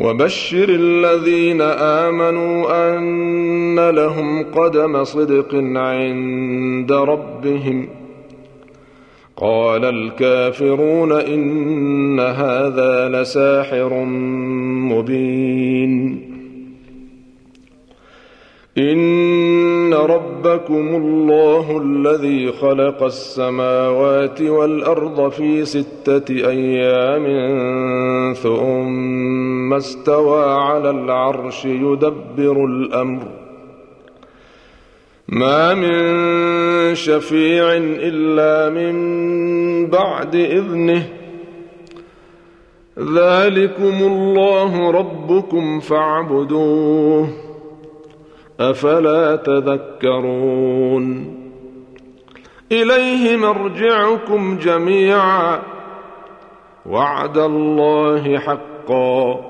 وبشر الذين آمنوا أن لهم قدم صدق عند ربهم. قال الكافرون إن هذا لساحر مبين. إن ربكم الله الذي خلق السماوات والأرض في ستة أيام ثم استوى على العرش يدبر الأمر. ما من شفيع إلا من بعد إذنه. ذلكم الله ربكم فاعبدوه. أفلا تذكرون. إليه مرجعكم جميعا. وعد الله حقا.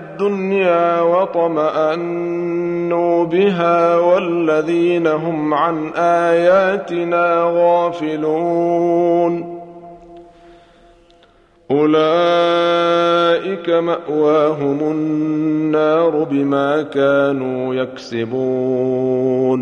وطمأنوا بها والذين هم عن آياتنا غافلون. أولئك مأواهم النار بما كانوا يكسبون.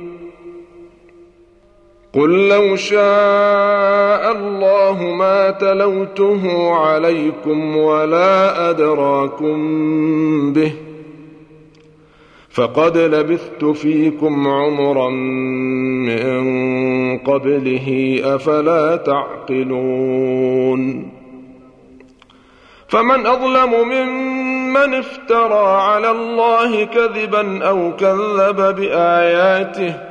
قل لو شاء الله ما تلوته عليكم ولا أدراكم به فقد لبثت فيكم عمرا من قبله أفلا تعقلون فمن أظلم ممن افترى على الله كذبا أو كذب بآياته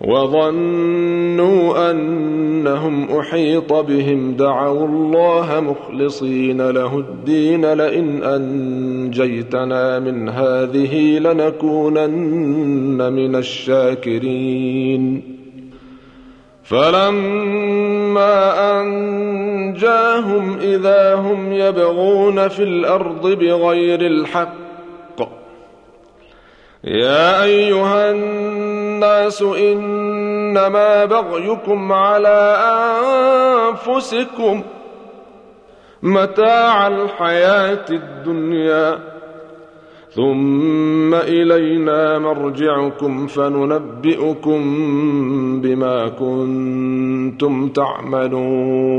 وظنوا أنهم أحيط بهم. دعوا الله مخلصين له الدين. لئن أنجيتنا من هذه لنكونن من الشاكرين. فلما أنجاهم إذا هم يبغون في الأرض بغير الحق. يا أيها الناس إنما بغيكم على أنفسكم متاع الحياة الدنيا. ثم إلينا مرجعكم فننبئكم بما كنتم تعملون.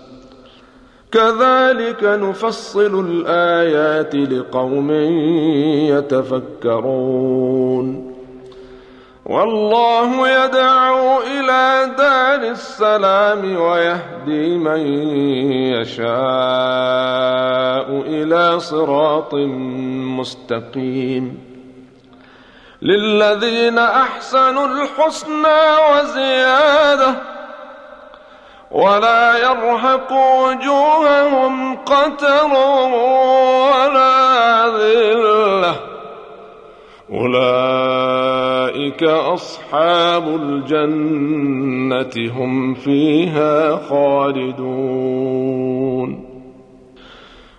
كذلك نفصل الآيات لقوم يتفكرون. والله يدعو إلى دار السلام ويهدي من يشاء إلى صراط مستقيم. للذين أحسنوا الحسنى وزيادة ولا يرهق وجوههم قتر ولا ذلة. أولئك أصحاب الجنة هم فيها خالدون.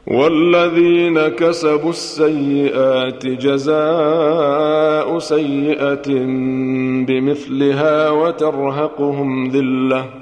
والذين كسبوا السيئات جزاء سيئة بمثلها وترهقهم ذلة.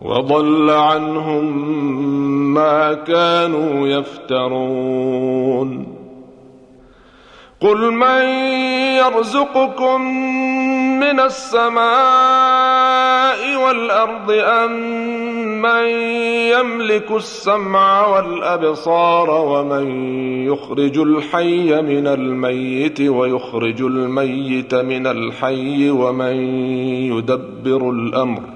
وضل عنهم ما كانوا يفترون. قل من يرزقكم من السماء والأرض أم من يملك السمع والأبصار ومن يخرج الحي من الميت ويخرج الميت من الحي ومن يدبر الأمر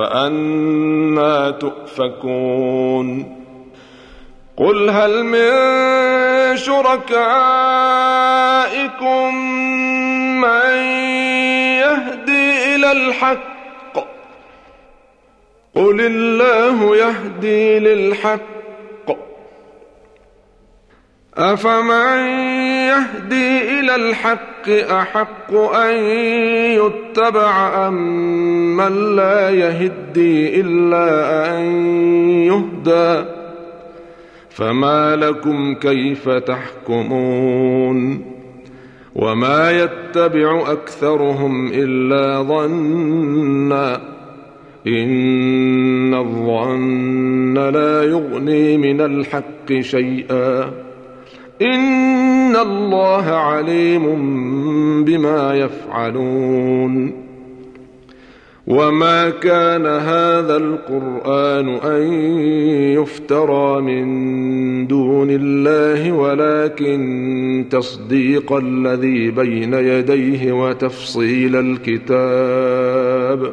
فأنا تؤفكون. قل هل من شركائكم من يهدي إلى الحق؟ قل الله يهدي للحق. أفمن يهدي إلى الحق أحق أن يتبع أم من لا يهدي إلا أن يهدى فما لكم كيف تحكمون وما يتبع أكثرهم إلا ظنا إن الظن لا يغني من الحق شيئا ان الله عليم بما يفعلون وما كان هذا القران ان يفترى من دون الله ولكن تصديق الذي بين يديه وتفصيل الكتاب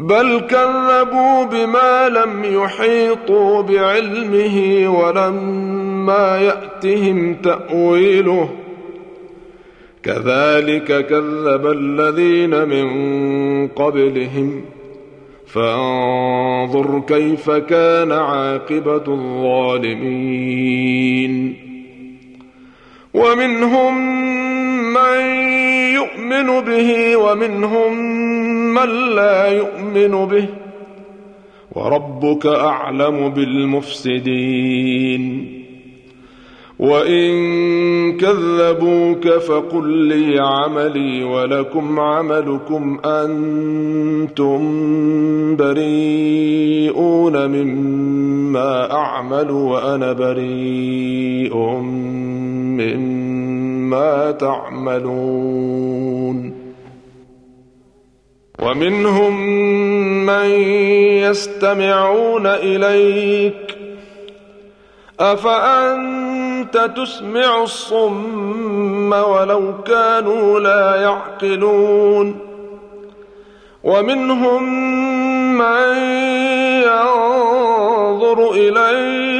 بل كذبوا بما لم يحيطوا بعلمه ولما يأتهم تأويله. كذلك كذب الذين من قبلهم. فانظر كيف كان عاقبة الظالمين. ومنهم من يؤمن به ومنهم من لا يؤمن به وربك اعلم بالمفسدين وان كذبوك فقل لي عملي ولكم عملكم أنتم بريئون مما اعمل وأنا بريء مما تعملون. ومنهم من يستمعون إليك. أفأنت تسمع الصم ولو كانوا لا يعقلون. ومنهم من ينظر إليك.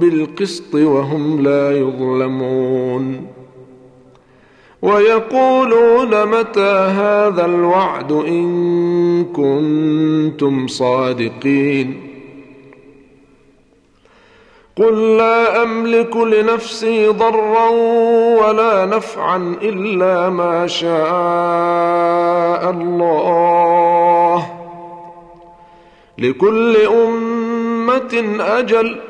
بالقسط وهم لا يظلمون. ويقولون متى هذا الوعد إن كنتم صادقين. قل لا أملك لنفسي ضرا ولا نفعا إلا ما شاء الله. لكل أمة أجل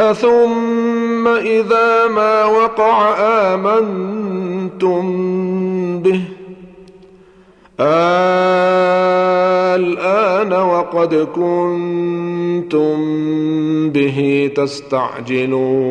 أثم إذا ما وقع آمنتم به. الآن وقد كنتم به تستعجلون.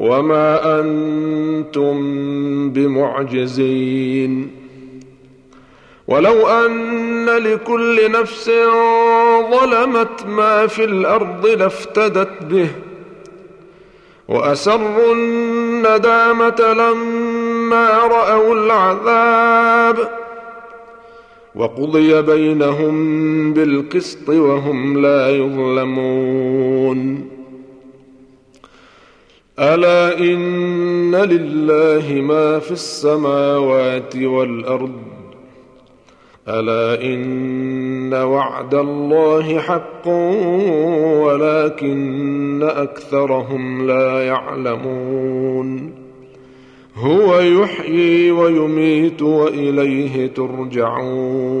وما أنتم بمعجزين ولو أن لكل نفس ظلمت ما في الأرض لافتدت به وأسروا الندامة لما رأوا العذاب وقضي بينهم بالقسط وهم لا يظلمون ألا إن لله ما في السماوات والأرض؟ ألا إن وعد الله حق ولكن أكثرهم لا يعلمون. هو يحيي ويميت وإليه ترجعون.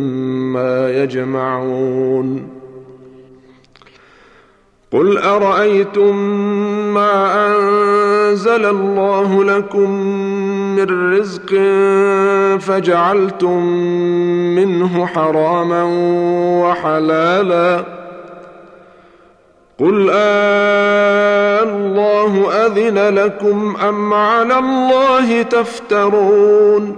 يجمعون. قل أرأيتم ما أنزل الله لكم من رزق فجعلتم منه حراما وحلالا؟ قل آه الله أذن لكم أم على الله تفترون؟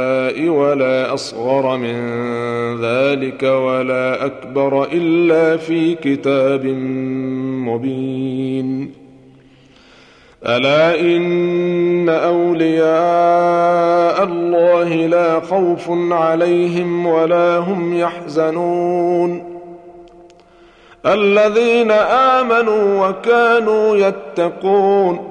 ولا أصغر من ذلك ولا أكبر إلا في كتاب مبين. ألا إن أولياء الله لا خوف عليهم ولا هم يحزنون. الذين آمنوا وكانوا يتقون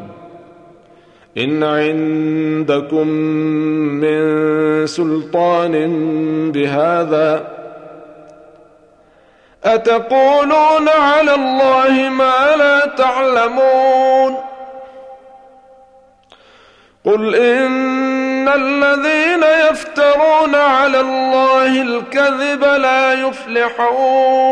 إن عندكم من سلطان بهذا أتقولون على الله ما لا تعلمون قل إن الذين يفترون على الله الكذب لا يفلحون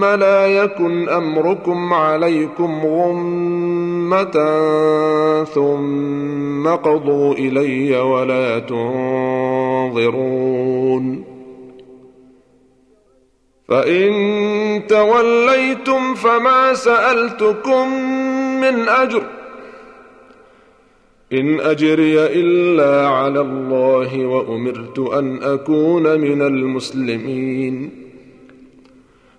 لا يكن امركم عليكم غمه ثم قضوا الي ولا تنظرون فان توليتم فما سالتكم من اجر ان اجري الا على الله وامرت ان اكون من المسلمين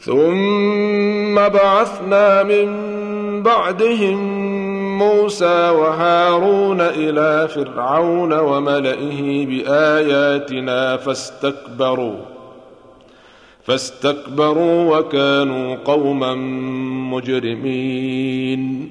ثم بعثنا من بعدهم موسى وهارون إلى فرعون وملئه بآياتنا فاستكبروا فاستكبروا وكانوا قوما مجرمين.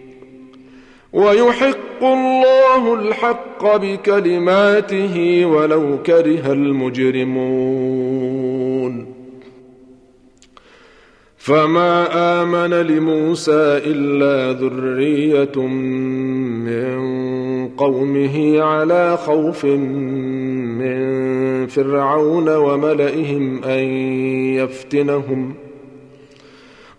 ويحق الله الحق بكلماته ولو كره المجرمون. فما آمن لموسى إلا ذرية من قومه على خوف من فرعون وملئهم أن يفتنهم.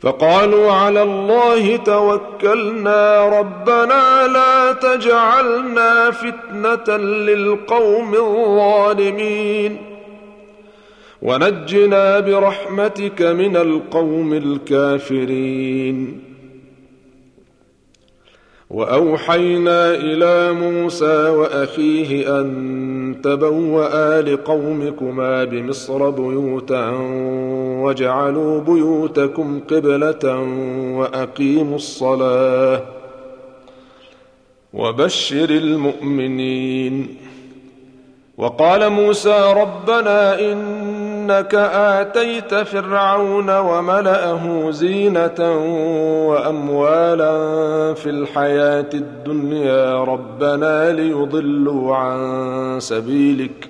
فقالوا على الله توكلنا ربنا لا تجعلنا فتنة للقوم الظالمين. ونجنا برحمتك من القوم الكافرين. وأوحينا إلى موسى وأخيه أن تبوأ لقومكما بمصر بيوتا واجعلوا بيوتكم قبلة وأقيموا الصلاة وبشر المؤمنين. وقال موسى ربنا إنك آتيت فرعون وملأه زينة وأموالا في الحياة الدنيا ربنا ليضلوا عن سبيلك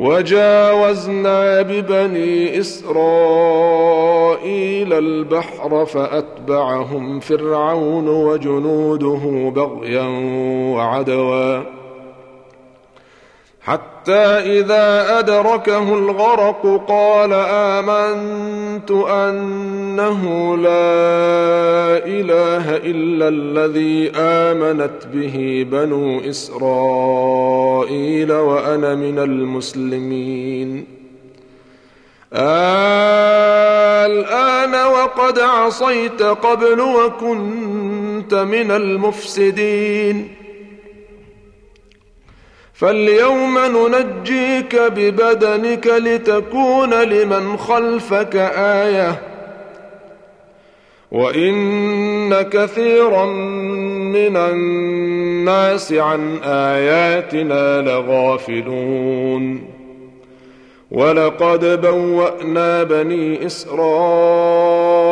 وجاوزنا ببني إسرائيل البحر فأتبعهم فرعون وجنوده بغيا وعدوا. حتى إذا أدركه الغرق قال آمنت أنه لا إله إلا الذي آمنت به بنو إسرائيل وأنا من المسلمين. الآن وقد عصيت قبل وكنت من المفسدين. فاليوم ننجيك ببدنك لتكون لمن خلفك آية. وإن كثيرا من الناس عن آياتنا لغافلون. ولقد بوأنا بني إسرائيل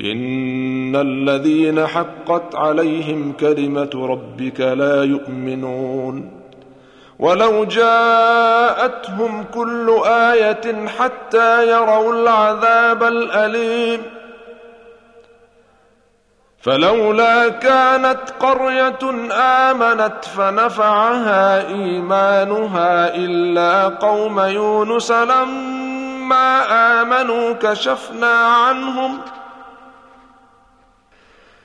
ان الذين حقت عليهم كلمه ربك لا يؤمنون ولو جاءتهم كل إيه حتى يروا العذاب الاليم فلولا كانت قريه امنت فنفعها ايمانها الا قوم يونس لما امنوا كشفنا عنهم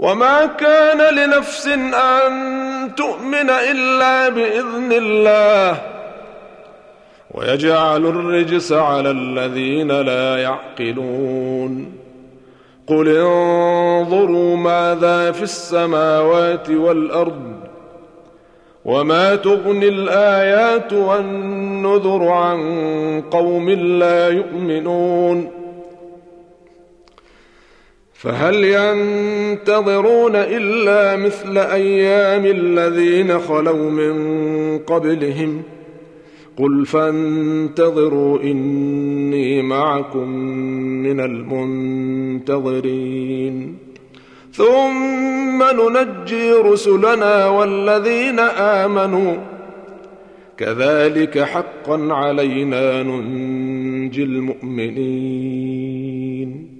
وما كان لنفس ان تؤمن الا باذن الله ويجعل الرجس على الذين لا يعقلون قل انظروا ماذا في السماوات والارض وما تغني الايات والنذر عن قوم لا يؤمنون فهل ينتظرون إلا مثل أيام الذين خلوا من قبلهم؟ قل فانتظروا إني معكم من المنتظرين. ثم ننجي رسلنا والذين آمنوا. كذلك حقا علينا ننجي المؤمنين.